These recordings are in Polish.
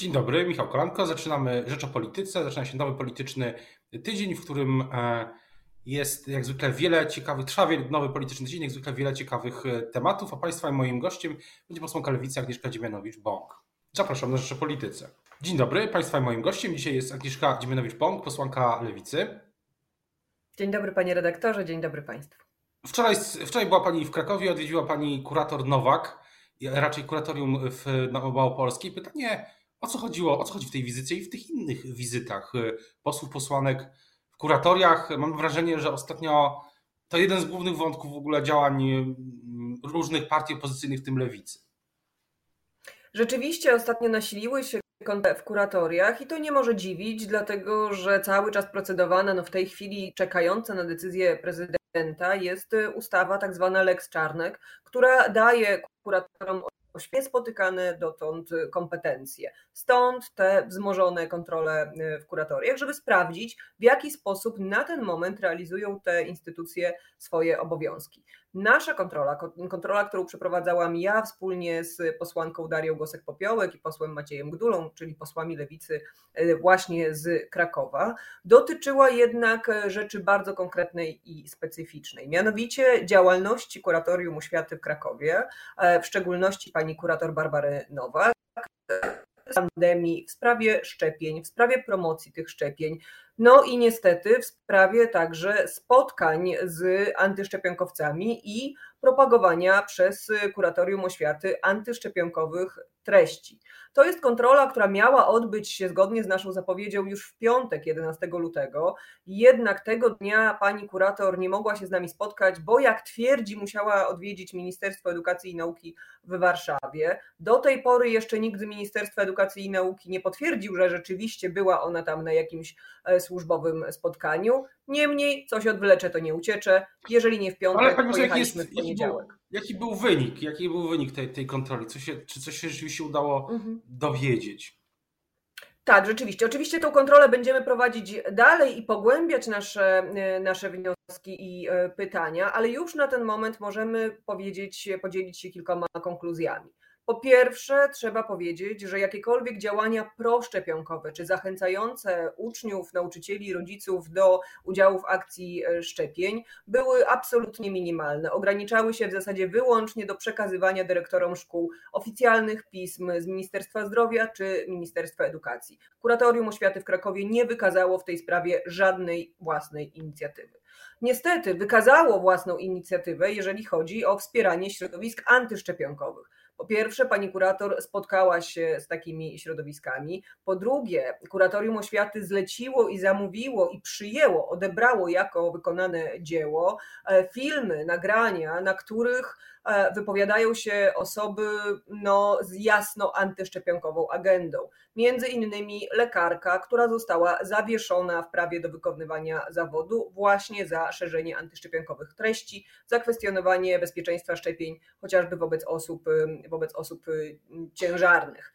Dzień dobry, Michał Kolanko. Zaczynamy Rzecz o Polityce. Zaczyna się nowy polityczny tydzień, w którym e, jest jak zwykle wiele ciekawych, trwa nowy polityczny tydzień, jak zwykle wiele ciekawych e, tematów, a Państwa i moim gościem będzie posłanka Lewicy Agnieszka Dziemianowicz-Bąk. Zapraszam na Rzecz o Polityce. Dzień dobry, Państwa i moim gościem dzisiaj jest Agnieszka Dziemianowicz-Bąk, posłanka Lewicy. Dzień dobry Panie redaktorze, dzień dobry Państwu. Wczoraj, wczoraj była Pani w Krakowie, odwiedziła Pani kurator Nowak, raczej kuratorium w Małopolskiej. Pytanie, o co chodziło, o co chodzi w tej wizycie i w tych innych wizytach y, posłów, posłanek w kuratoriach? Mam wrażenie, że ostatnio to jeden z głównych wątków w ogóle działań y, różnych partii opozycyjnych, w tym lewicy. Rzeczywiście ostatnio nasiliły się w kuratoriach i to nie może dziwić, dlatego że cały czas procedowana, no w tej chwili czekająca na decyzję prezydenta jest ustawa tak zwana Lex Czarnek, która daje kuratorom niespotykane dotąd kompetencje. Stąd te wzmożone kontrole y, w kuratoriach, żeby sprawdzić, w jaki sposób na ten moment realizują te instytucje swoje obowiązki. Nasza kontrola, kontrola, którą przeprowadzałam ja wspólnie z posłanką Darią Gosek-Popiołek i posłem Maciejem Gdulą, czyli posłami lewicy y, właśnie z Krakowa, dotyczyła jednak rzeczy bardzo konkretnej i specyficznej, mianowicie działalności Kuratorium Oświaty w Krakowie, e, w szczególności pani kurator Barbary Nowak, pandemii, w sprawie szczepień, w sprawie promocji tych szczepień, no i niestety w sprawie także spotkań z antyszczepionkowcami i propagowania przez Kuratorium Oświaty antyszczepionkowych treści. To jest kontrola, która miała odbyć się zgodnie z naszą zapowiedzią już w piątek, 11 lutego. Jednak tego dnia pani kurator nie mogła się z nami spotkać, bo jak twierdzi, musiała odwiedzić Ministerstwo Edukacji i Nauki w Warszawie. Do tej pory jeszcze nikt z Ministerstwa Edukacji i Nauki nie potwierdził, że rzeczywiście była ona tam na jakimś e, służbowym spotkaniu. Niemniej, coś odwlecze, to nie uciecze. Jeżeli nie w piątek, Ale pojechaliśmy jest, w poniedziałek. Jaki był, jaki był wynik? Jaki był wynik tej, tej kontroli? Co się, czy coś się rzeczywiście udało mhm. dowiedzieć? Tak, rzeczywiście. Oczywiście tą kontrolę będziemy prowadzić dalej i pogłębiać nasze, e, nasze wnioski i e, pytania, ale już na ten moment możemy powiedzieć, podzielić się kilkoma konkluzjami. Po pierwsze, trzeba powiedzieć, że jakiekolwiek działania proszczepionkowe czy zachęcające uczniów, nauczycieli, rodziców do udziału w akcji e, szczepień były absolutnie minimalne. Ograniczały się w zasadzie wyłącznie do przekazywania dyrektorom szkół oficjalnych pism z Ministerstwa Zdrowia czy Ministerstwa Edukacji. Kuratorium Oświaty w Krakowie nie wykazało w tej sprawie żadnej własnej inicjatywy. Niestety wykazało własną inicjatywę, jeżeli chodzi o wspieranie środowisk antyszczepionkowych. Po pierwsze, pani kurator spotkała się z takimi środowiskami. Po drugie, kuratorium oświaty zleciło i zamówiło i przyjęło, odebrało jako wykonane dzieło e, filmy, nagrania, na których wypowiadają się osoby no, z jasno antyszczepionkową agendą. Między innymi lekarka, która została zawieszona w prawie do wykonywania zawodu właśnie za szerzenie antyszczepionkowych treści, za kwestionowanie bezpieczeństwa szczepień chociażby wobec osób, wobec osób ciężarnych.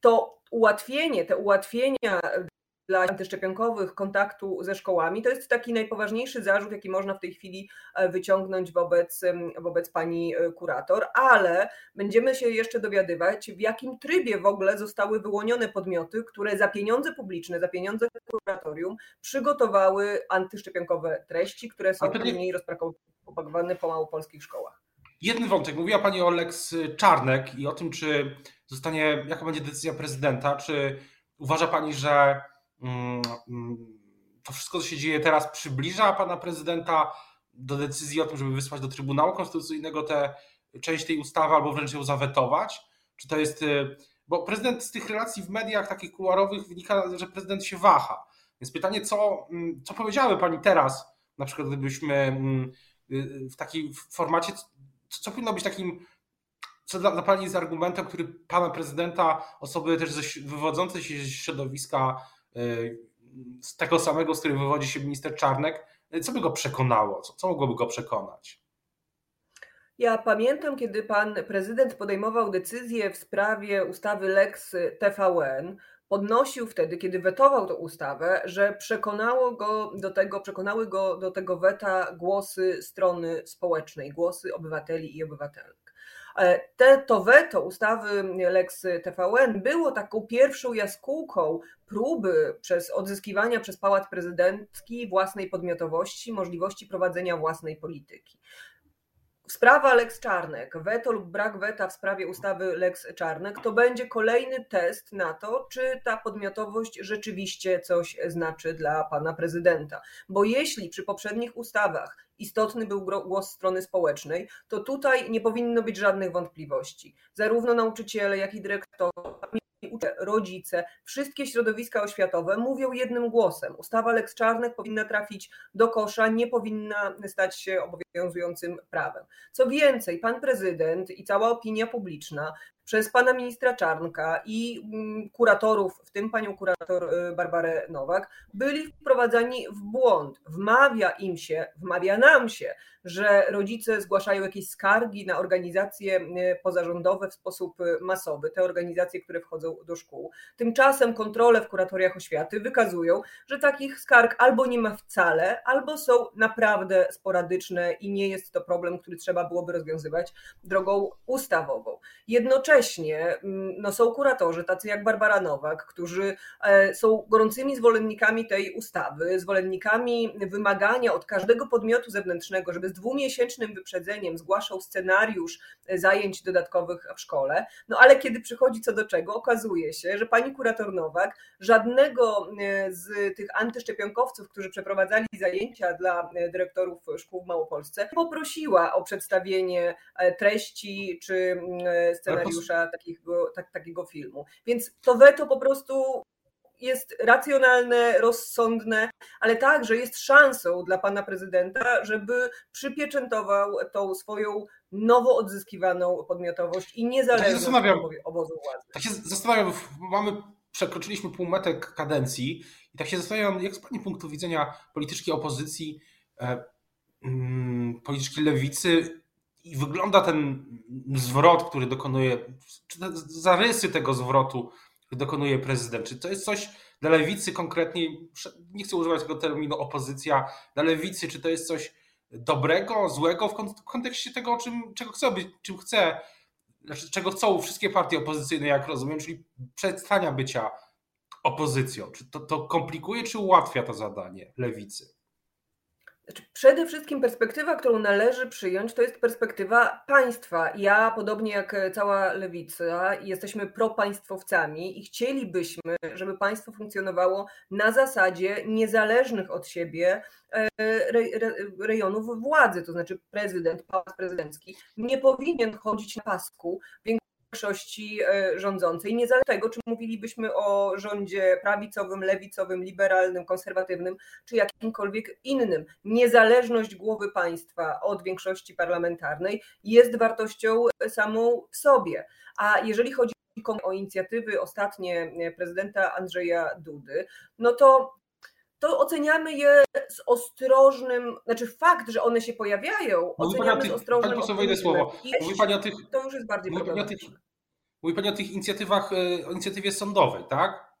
To ułatwienie, te ułatwienia dla antyszczepionkowych kontaktu ze szkołami. To jest taki najpoważniejszy zarzut, jaki można w tej chwili e, wyciągnąć wobec, wobec pani e, kurator, ale będziemy się jeszcze dowiadywać, w jakim trybie w ogóle zostały wyłonione podmioty, które za pieniądze publiczne, za pieniądze kuratorium przygotowały antyszczepionkowe treści, które są później rozpropagowane po małopolskich szkołach. Jeden wątek. Mówiła Pani o Lex Czarnek i o tym, czy zostanie, jaka będzie decyzja prezydenta. Czy uważa Pani, że to wszystko, co się dzieje teraz, przybliża pana prezydenta do decyzji o tym, żeby wysłać do Trybunału Konstytucyjnego tę część tej ustawy albo wręcz ją zawetować? Czy to jest. Y, bo prezydent z tych relacji w mediach takich kuluarowych wynika, że prezydent się waha. Więc pytanie, co, mm, co powiedziały pani teraz, na przykład gdybyśmy y, w takim formacie, co, co powinno być takim co dla, dla Pani jest argumentem, który Pana prezydenta, osoby też ze, wywodzące się z środowiska z tego samego, z którego wywodzi się minister Czarnek, co by go przekonało? Co, co mogłoby go przekonać? Ja pamiętam, kiedy pan prezydent podejmował decyzję w sprawie ustawy Lex TVN, podnosił wtedy, kiedy wetował tę ustawę, że przekonało go do tego, przekonały go do tego weta głosy strony społecznej, głosy obywateli i obywatelek. Te, to weto ustawy Lex TVN było taką pierwszą jaskółką próby przez odzyskiwania przez Pałac Prezydencki własnej podmiotowości, możliwości prowadzenia własnej polityki. Sprawa Lex Czarnek, weto lub brak weta w sprawie ustawy Lex Czarnek, to będzie kolejny test na to, czy ta podmiotowość rzeczywiście coś znaczy dla pana prezydenta. Bo jeśli przy poprzednich ustawach istotny był głos strony społecznej, to tutaj nie powinno być żadnych wątpliwości. Zarówno nauczyciele, jak i dyrektorzy rodzice, wszystkie środowiska oświatowe mówią jednym głosem. Ustawa Lex Czarnek powinna trafić do kosza, nie powinna stać się obowiązującym prawem. Co więcej, pan prezydent i cała opinia publiczna przez pana ministra Czarnka i mm, kuratorów, w tym panią kurator y, Barbarę Nowak, byli wprowadzani w błąd. Wmawia im się, wmawia nam się, że rodzice zgłaszają jakieś skargi na organizacje y, pozarządowe w sposób y, masowy, te organizacje, które wchodzą do szkół. Tymczasem kontrole w kuratoriach oświaty wykazują, że takich skarg albo nie ma wcale, albo są naprawdę sporadyczne i nie jest to problem, który trzeba byłoby rozwiązywać drogą ustawową. Jednocześnie mm, no, są kuratorzy, tacy jak Barbara Nowak, którzy e, są gorącymi zwolennikami tej ustawy, zwolennikami wymagania od każdego podmiotu zewnętrznego, żeby z dwumiesięcznym wyprzedzeniem zgłaszał scenariusz e, zajęć dodatkowych w szkole. No ale kiedy przychodzi co do czego, okazuje się, że pani kurator Nowak żadnego e, z tych antyszczepionkowców, którzy przeprowadzali zajęcia dla dyrektorów szkół w Małopolsce, poprosiła o przedstawienie treści czy mm, scenariusza takiego, tak, takiego filmu. Więc to weto po prostu jest racjonalne, rozsądne, ale także jest szansą dla pana prezydenta, żeby przypieczętował tą swoją nowo odzyskiwaną podmiotowość i niezależność tak obozu władzy. Tak się zastanawiam, mamy, przekroczyliśmy półmetek kadencji i tak się zastanawiam, jak z pani punktu widzenia politycznej opozycji, e, mm, politycznej lewicy i wygląda ten zwrot, który dokonuje, czy zarysy tego zwrotu, który dokonuje prezydent. Czy to jest coś dla lewicy konkretnie, nie chcę używać tego terminu opozycja, dla lewicy, czy to jest coś dobrego, złego w kontekście tego, czym, czego chce być, czym chce, znaczy czego chcą wszystkie partie opozycyjne, jak rozumiem, czyli przestania bycia opozycją. Czy to, to komplikuje, czy ułatwia to zadanie lewicy? Znaczy, przede wszystkim perspektywa, którą należy przyjąć, to jest perspektywa państwa. Ja, podobnie jak cała lewica, jesteśmy propaństwowcami i chcielibyśmy, żeby państwo funkcjonowało na zasadzie niezależnych od siebie e, rejonów władzy, to znaczy prezydent, pałac prezydencki nie powinien chodzić na pasku większości e, rządzącej, niezależnie od tego, czy mówilibyśmy o rządzie prawicowym, lewicowym, liberalnym, konserwatywnym, czy jakimkolwiek innym. Niezależność głowy państwa od większości parlamentarnej jest wartością samą w sobie. A jeżeli chodzi o inicjatywy ostatnie prezydenta Andrzeja Dudy, no to to oceniamy je z ostrożnym, znaczy fakt, że one się pojawiają, Mówi oceniamy z ostrożnym Pani poseł, słowo. Mówi Pani o tych, to już jest bardziej mówi pani o tych, mówi Pani o tych inicjatywach, e, o inicjatywie sądowej, tak?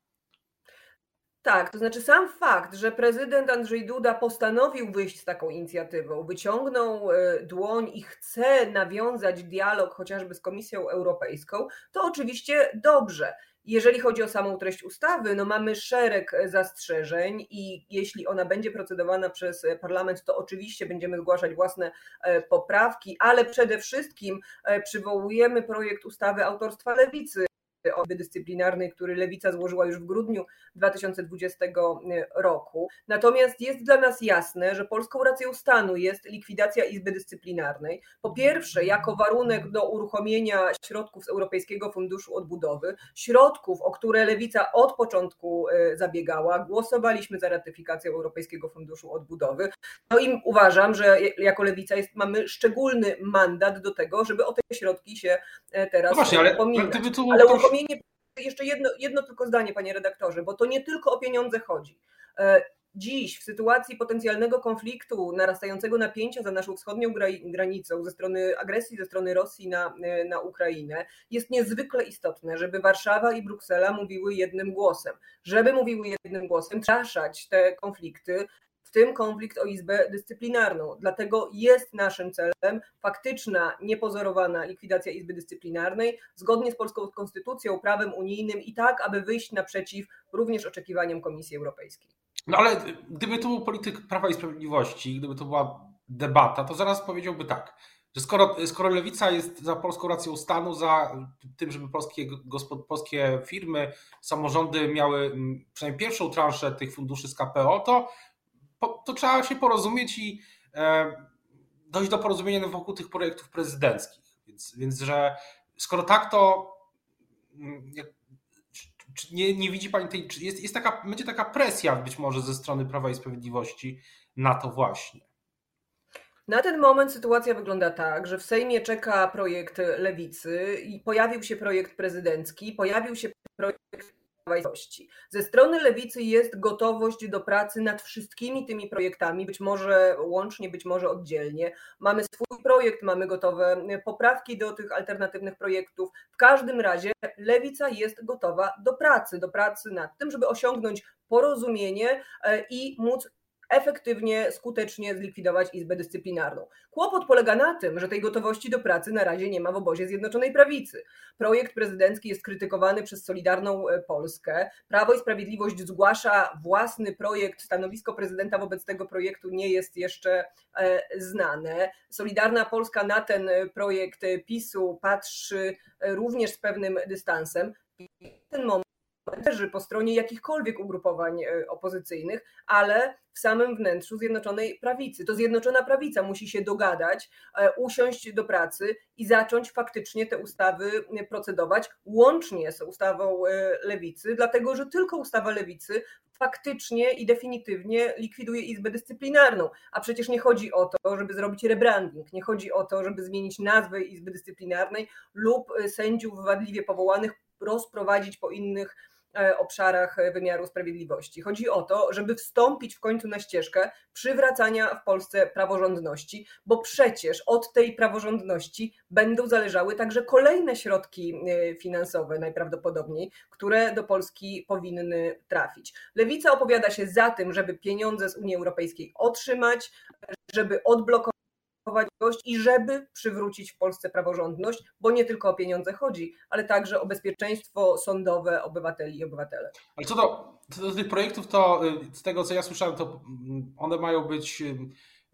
Tak, to znaczy sam fakt, że prezydent Andrzej Duda postanowił wyjść z taką inicjatywą, wyciągnął e, dłoń i chce nawiązać dialog chociażby z Komisją Europejską, to oczywiście dobrze. Jeżeli chodzi o samą treść ustawy, no mamy szereg e, zastrzeżeń i jeśli ona będzie procedowana przez e, parlament, to oczywiście będziemy zgłaszać własne e, poprawki, ale przede wszystkim przywołujemy projekt ustawy autorstwa Lewicy, dyscyplinarnej, który Lewica złożyła już w grudniu 2020 roku. Natomiast jest dla nas jasne, że polską racją stanu jest likwidacja Izby Dyscyplinarnej. Po pierwsze, jako warunek do uruchomienia środków z Europejskiego Funduszu Odbudowy, środków, o które Lewica od początku e, zabiegała, głosowaliśmy za ratyfikacją Europejskiego Funduszu Odbudowy. No i uważam, że jako Lewica jest, mamy szczególny mandat do tego, żeby o te środki się e, teraz no właśnie, ale, upominać. Ale jeszcze jedno, jedno tylko zdanie, panie redaktorze, bo to nie tylko o pieniądze chodzi. E, dziś, w sytuacji potencjalnego konfliktu, narastającego napięcia za naszą wschodnią granicą, ze strony agresji ze strony Rosji na, e, na Ukrainę, jest niezwykle istotne, żeby Warszawa i Bruksela mówiły jednym głosem. Żeby mówiły jednym głosem, traszać te konflikty tym konflikt o Izbę Dyscyplinarną. Dlatego jest naszym celem faktyczna, niepozorowana likwidacja Izby Dyscyplinarnej zgodnie z polską konstytucją, prawem unijnym i tak, aby wyjść naprzeciw również oczekiwaniom Komisji Europejskiej. No ale gdyby to był polityk Prawa i Sprawiedliwości, gdyby to była debata, to zaraz powiedziałby tak, że skoro, skoro lewica jest za polską racją stanu, za tym, żeby polskie, polskie firmy, samorządy miały mm, przynajmniej pierwszą transzę tych funduszy z KPO, to, to trzeba się porozumieć i e, dojść do porozumienia wokół tych projektów prezydenckich. Więc, więc że skoro tak, to mm, nie, nie widzi Pani tej, jest, jest taka, będzie taka presja być może ze strony Prawa i Sprawiedliwości na to właśnie? Na ten moment sytuacja wygląda tak, że w Sejmie czeka projekt lewicy i pojawił się projekt prezydencki, pojawił się projekt ze strony lewicy jest gotowość do pracy nad wszystkimi tymi projektami, być może łącznie, być może oddzielnie. Mamy swój projekt, mamy gotowe poprawki do tych alternatywnych projektów. W każdym razie lewica jest gotowa do pracy, do pracy nad tym, żeby osiągnąć porozumienie e, i móc efektywnie, skutecznie zlikwidować Izbę Dyscyplinarną. Kłopot polega na tym, że tej gotowości do pracy na razie nie ma w obozie Zjednoczonej Prawicy. Projekt prezydencki jest krytykowany przez Solidarną e, Polskę. Prawo i Sprawiedliwość zgłasza własny projekt. Stanowisko prezydenta wobec tego projektu nie jest jeszcze e, znane. Solidarna Polska na ten projekt PiSu patrzy e, również z pewnym dystansem. Ten moment leży po stronie jakichkolwiek ugrupowań e, opozycyjnych, ale w samym wnętrzu Zjednoczonej Prawicy. To Zjednoczona Prawica musi się dogadać, e, usiąść do pracy i zacząć faktycznie te ustawy e, procedować łącznie z ustawą Lewicy, dlatego że tylko ustawa Lewicy faktycznie i definitywnie likwiduje Izbę Dyscyplinarną. A przecież nie chodzi o to, żeby zrobić rebranding, nie chodzi o to, żeby zmienić nazwę Izby Dyscyplinarnej lub sędziów wadliwie powołanych rozprowadzić po innych obszarach e, wymiaru sprawiedliwości. Chodzi o to, żeby wstąpić w końcu na ścieżkę przywracania w Polsce praworządności, bo przecież od tej praworządności będą zależały także kolejne środki e, finansowe, najprawdopodobniej, które do Polski powinny trafić. Lewica opowiada się za tym, żeby pieniądze z Unii Europejskiej otrzymać, żeby odblokować i żeby przywrócić w Polsce praworządność, bo nie tylko o pieniądze chodzi, ale także o bezpieczeństwo sądowe obywateli i obywatele. Ale co do, co do tych projektów, to y, z tego co ja słyszałem, to mm, one mają być,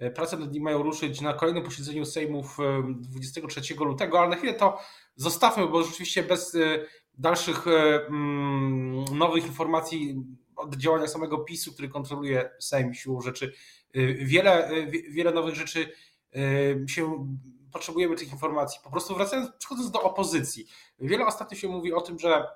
y, prace nad nimi mają ruszyć na kolejnym posiedzeniu Sejmów 23 lutego, ale na chwilę to zostawmy, bo rzeczywiście bez y, dalszych mm, nowych informacji od działania samego PiSu, który kontroluje Sejm siłą rzeczy, wiele, wiele nowych rzeczy się potrzebujemy tych informacji. Po prostu wracając, przechodząc do opozycji. Wiele ostatnio się mówi o tym, że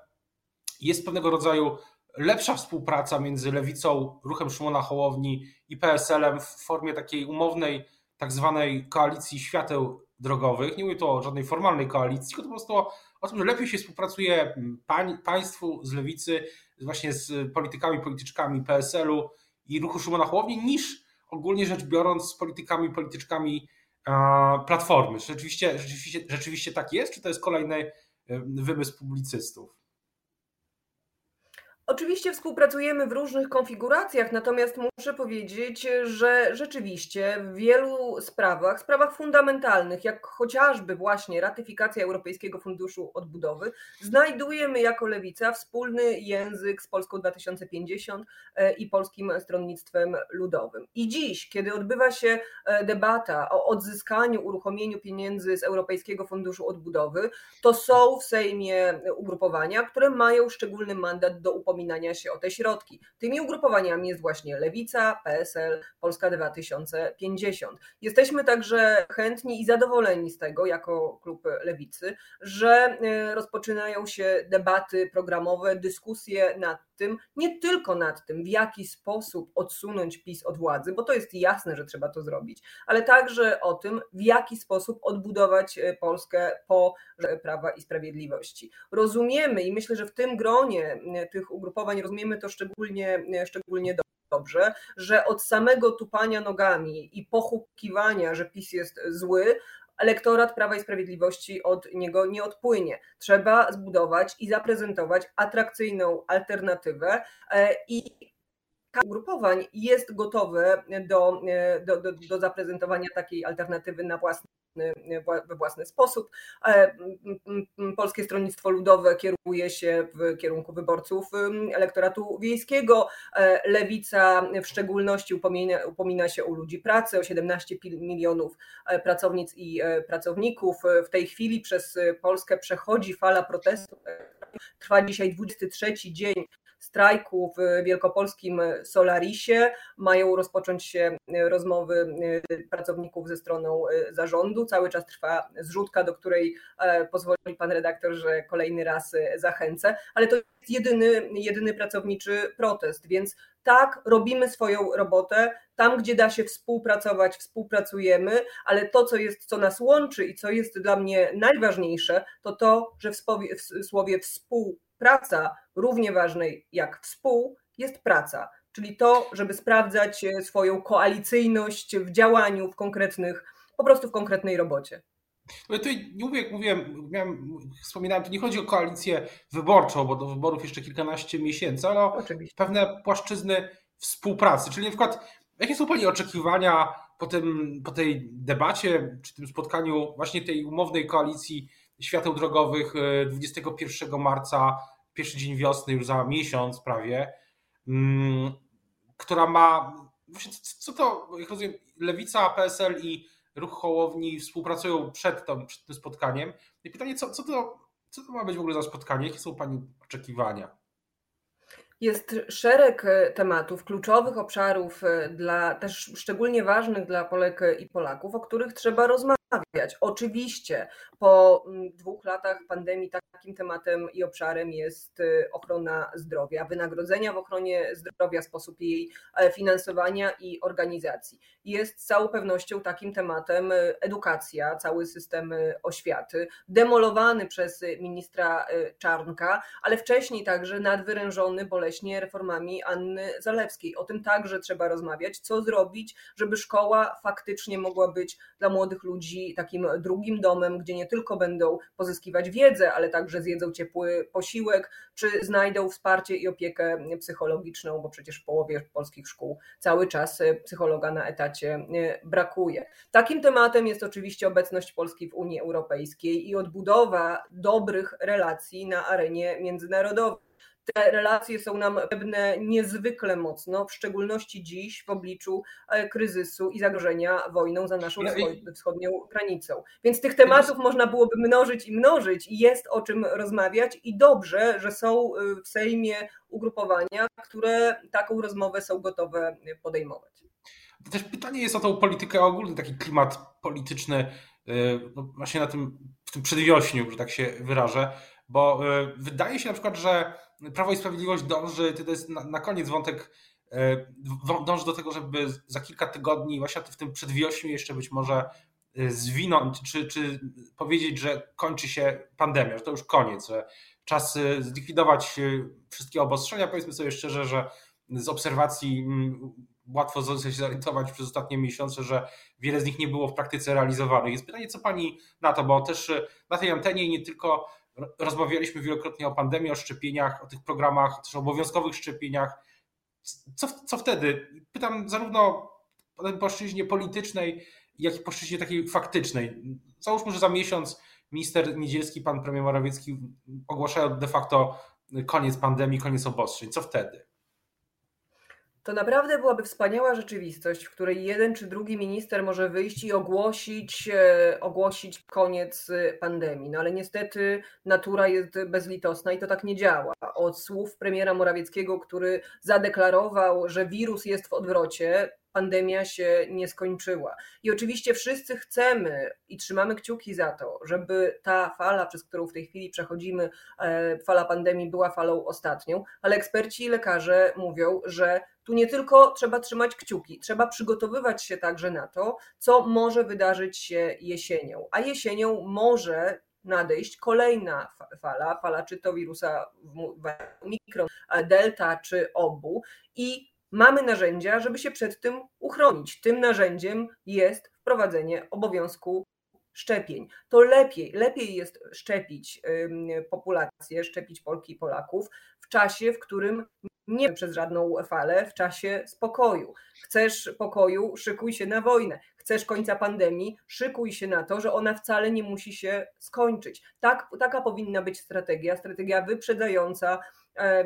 jest pewnego rodzaju lepsza współpraca między lewicą, ruchem Szymona Hołowni i PSL-em w formie takiej umownej, tak zwanej koalicji świateł drogowych. Nie mówię tu o żadnej formalnej koalicji, tylko po prostu o, o tym, że lepiej się współpracuje pań, państwu z lewicy, właśnie z politykami, polityczkami PSL-u i ruchu Szymona Hołowni, niż ogólnie rzecz biorąc z politykami, polityczkami Platformy. Rzeczywiście, rzeczywiście, rzeczywiście tak jest, czy to jest kolejny wymysł publicystów? Oczywiście współpracujemy w różnych konfiguracjach, natomiast muszę powiedzieć, że rzeczywiście w wielu sprawach, sprawach fundamentalnych, jak chociażby właśnie ratyfikacja Europejskiego Funduszu Odbudowy, znajdujemy jako lewica wspólny język z Polską 2050 e, i Polskim Stronnictwem Ludowym. I dziś, kiedy odbywa się e, debata o odzyskaniu, uruchomieniu pieniędzy z Europejskiego Funduszu Odbudowy, to są w Sejmie ugrupowania, które mają szczególny mandat do upominania upominania się o te środki. Tymi ugrupowaniami jest właśnie Lewica, PSL, Polska 2050. Jesteśmy także chętni i zadowoleni z tego, jako klub Lewicy, że e, rozpoczynają się debaty programowe, dyskusje nad tym, nie tylko nad tym, w jaki sposób odsunąć PiS od władzy, bo to jest jasne, że trzeba to zrobić, ale także o tym, w jaki sposób odbudować e, Polskę po Prawa i Sprawiedliwości. Rozumiemy i myślę, że w tym gronie e, tych ugrupowań rozumiemy to szczególnie, e, szczególnie dobrze, że od samego tupania nogami i pochukiwania, że PiS jest zły, elektorat Prawa i Sprawiedliwości od niego nie odpłynie. Trzeba zbudować i zaprezentować atrakcyjną alternatywę e, i ugrupowań jest gotowe do, do, do, do zaprezentowania takiej alternatywy na własny we własny sposób. E, Polskie Stronnictwo Ludowe kieruje się w kierunku wyborców elektoratu wiejskiego. E, Lewica w szczególności upomina, upomina się o ludzi pracy, o 17 milionów e, pracownic i pracowników. W tej chwili przez Polskę przechodzi fala protestów. Trwa dzisiaj 23 dzień strajku w wielkopolskim Solarisie. Mają rozpocząć się rozmowy pracowników ze stroną zarządu. Cały czas trwa zrzutka, do której e, pozwoli pan redaktor, że kolejny raz zachęcę, ale to jest jedyny, jedyny pracowniczy protest, więc tak, robimy swoją robotę. Tam, gdzie da się współpracować, współpracujemy, ale to, co jest, co nas łączy i co jest dla mnie najważniejsze, to to, że w słowie, w słowie współpraca równie ważnej jak współ jest praca, czyli to, żeby sprawdzać e, swoją koalicyjność w działaniu, w konkretnych, po prostu w konkretnej robocie. Ale tutaj nie mówię, jak mówiłem, miałem, wspominałem, to nie chodzi o koalicję wyborczą, bo do wyborów jeszcze kilkanaście miesięcy, ale o Oczywiście. pewne płaszczyzny współpracy. Czyli na przykład, jakie są Pani oczekiwania po, tym, po tej debacie, czy tym spotkaniu właśnie tej umownej koalicji świateł drogowych 21 e, marca pierwszy dzień wiosny, już za miesiąc prawie, mm, która ma. Właśnie co to, jak rozumiem, Lewica, PSL i Ruch Hołowni współpracują przed, tą, przed tym spotkaniem. I pytanie, co, co, to, co to ma być w ogóle za spotkanie? Jakie są Pani oczekiwania? Jest szereg e, tematów, kluczowych obszarów, e, dla, też szczególnie ważnych dla Polek i Polaków, o których trzeba rozmawiać rozmawiać. Oczywiście po mm, dwóch latach pandemii takim tematem i obszarem jest y, ochrona zdrowia, wynagrodzenia w ochronie zdrowia, sposób jej e, finansowania i organizacji. Jest z całą pewnością takim tematem y, edukacja, cały system y, oświaty, demolowany przez ministra Czarnka, ale wcześniej także nadwyrężony boleśnie reformami Anny Zalewskiej. O tym także trzeba rozmawiać, co zrobić, żeby szkoła faktycznie mogła być dla młodych ludzi takim drugim domem, gdzie nie tylko będą pozyskiwać wiedzę, ale także zjedzą ciepły posiłek, czy znajdą wsparcie i opiekę psychologiczną, bo przecież w połowie polskich szkół cały czas psychologa na etacie e, brakuje. Takim tematem jest oczywiście obecność Polski w Unii Europejskiej i odbudowa dobrych relacji na arenie międzynarodowej te relacje są nam pewne niezwykle mocno, w szczególności dziś w obliczu e, kryzysu i zagrożenia wojną za naszą wschodnią granicą. Więc tych tematów można byłoby mnożyć i mnożyć i jest o czym rozmawiać i dobrze, że są e, w Sejmie ugrupowania, które taką rozmowę są gotowe podejmować. Też pytanie jest o tą politykę ogólnie, taki klimat polityczny e, no właśnie na tym, w tym przedwiośniu, że tak się wyrażę, bo wydaje się na przykład, że Prawo i Sprawiedliwość dąży, to jest na, na koniec wątek, e, dąży do tego, żeby za kilka tygodni, właśnie w tym przedwiośniu jeszcze być może e, zwinąć, czy, czy powiedzieć, że kończy się pandemia, że to już koniec, że czas e, zlikwidować wszystkie obostrzenia. Powiedzmy sobie szczerze, że z obserwacji łatwo się zorientować przez ostatnie miesiące, że wiele z nich nie było w praktyce realizowanych. Jest pytanie, co pani na to, bo też na tej antenie nie tylko Rozmawialiśmy wielokrotnie o pandemii, o szczepieniach, o tych programach, też o obowiązkowych szczepieniach. Co, co wtedy? Pytam zarówno po płaszczyźnie politycznej, jak i płaszczyźnie takiej faktycznej. Załóżmy, że za miesiąc minister Niedzielski, pan premier Morawiecki ogłaszają de facto koniec pandemii, koniec obostrzeń. Co wtedy? To naprawdę byłaby wspaniała rzeczywistość, w której jeden czy drugi minister może wyjść i ogłosić, e, ogłosić koniec e, pandemii. No ale niestety natura jest bezlitosna i to tak nie działa. Od słów premiera Morawieckiego, który zadeklarował, że wirus jest w odwrocie, pandemia się nie skończyła. I oczywiście wszyscy chcemy i trzymamy kciuki za to, żeby ta fala, przez którą w tej chwili przechodzimy, e, fala pandemii była falą ostatnią, ale eksperci i lekarze mówią, że tu nie tylko trzeba trzymać kciuki, trzeba przygotowywać się także na to, co może wydarzyć się jesienią. A jesienią może nadejść kolejna fala, fala czy to wirusa mikro, delta czy obu i mamy narzędzia, żeby się przed tym uchronić. Tym narzędziem jest wprowadzenie obowiązku szczepień. To lepiej, lepiej jest szczepić populację, szczepić Polki i Polaków w czasie, w którym nie przez żadną falę w czasie spokoju. Chcesz pokoju, szykuj się na wojnę. Chcesz końca pandemii, szykuj się na to, że ona wcale nie musi się skończyć. Tak, taka powinna być strategia, strategia wyprzedzająca,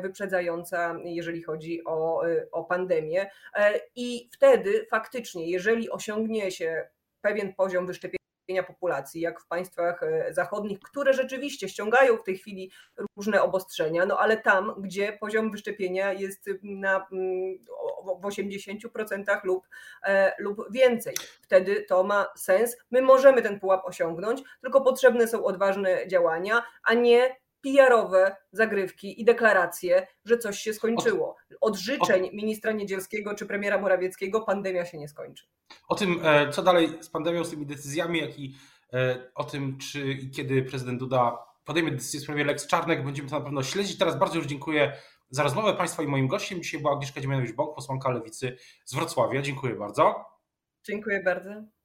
wyprzedzająca, jeżeli chodzi o, e, o pandemię. E, I wtedy faktycznie, jeżeli osiągnie się pewien poziom wyszczepienia, populacji, jak w państwach e, zachodnich, które rzeczywiście ściągają w tej chwili różne obostrzenia, no ale tam, gdzie poziom wyszczepienia jest na, mm, w 80% lub, e, lub więcej. Wtedy to ma sens. My możemy ten pułap osiągnąć, tylko potrzebne są odważne działania, a nie PR-owe zagrywki i deklaracje, że coś się skończyło. Od życzeń ministra Niedzielskiego czy premiera Morawieckiego pandemia się nie skończy. O tym, e, co dalej z pandemią, z tymi decyzjami, jak i e, o tym, czy i kiedy prezydent Duda podejmie decyzję w sprawie Lex Czarnek, będziemy to na pewno śledzić. Teraz bardzo już dziękuję za rozmowę Państwa i moim gościem. Dzisiaj była Agnieszka Dziemianowicz-Bąk, posłanka Lewicy z Wrocławia. Dziękuję bardzo. Dziękuję bardzo.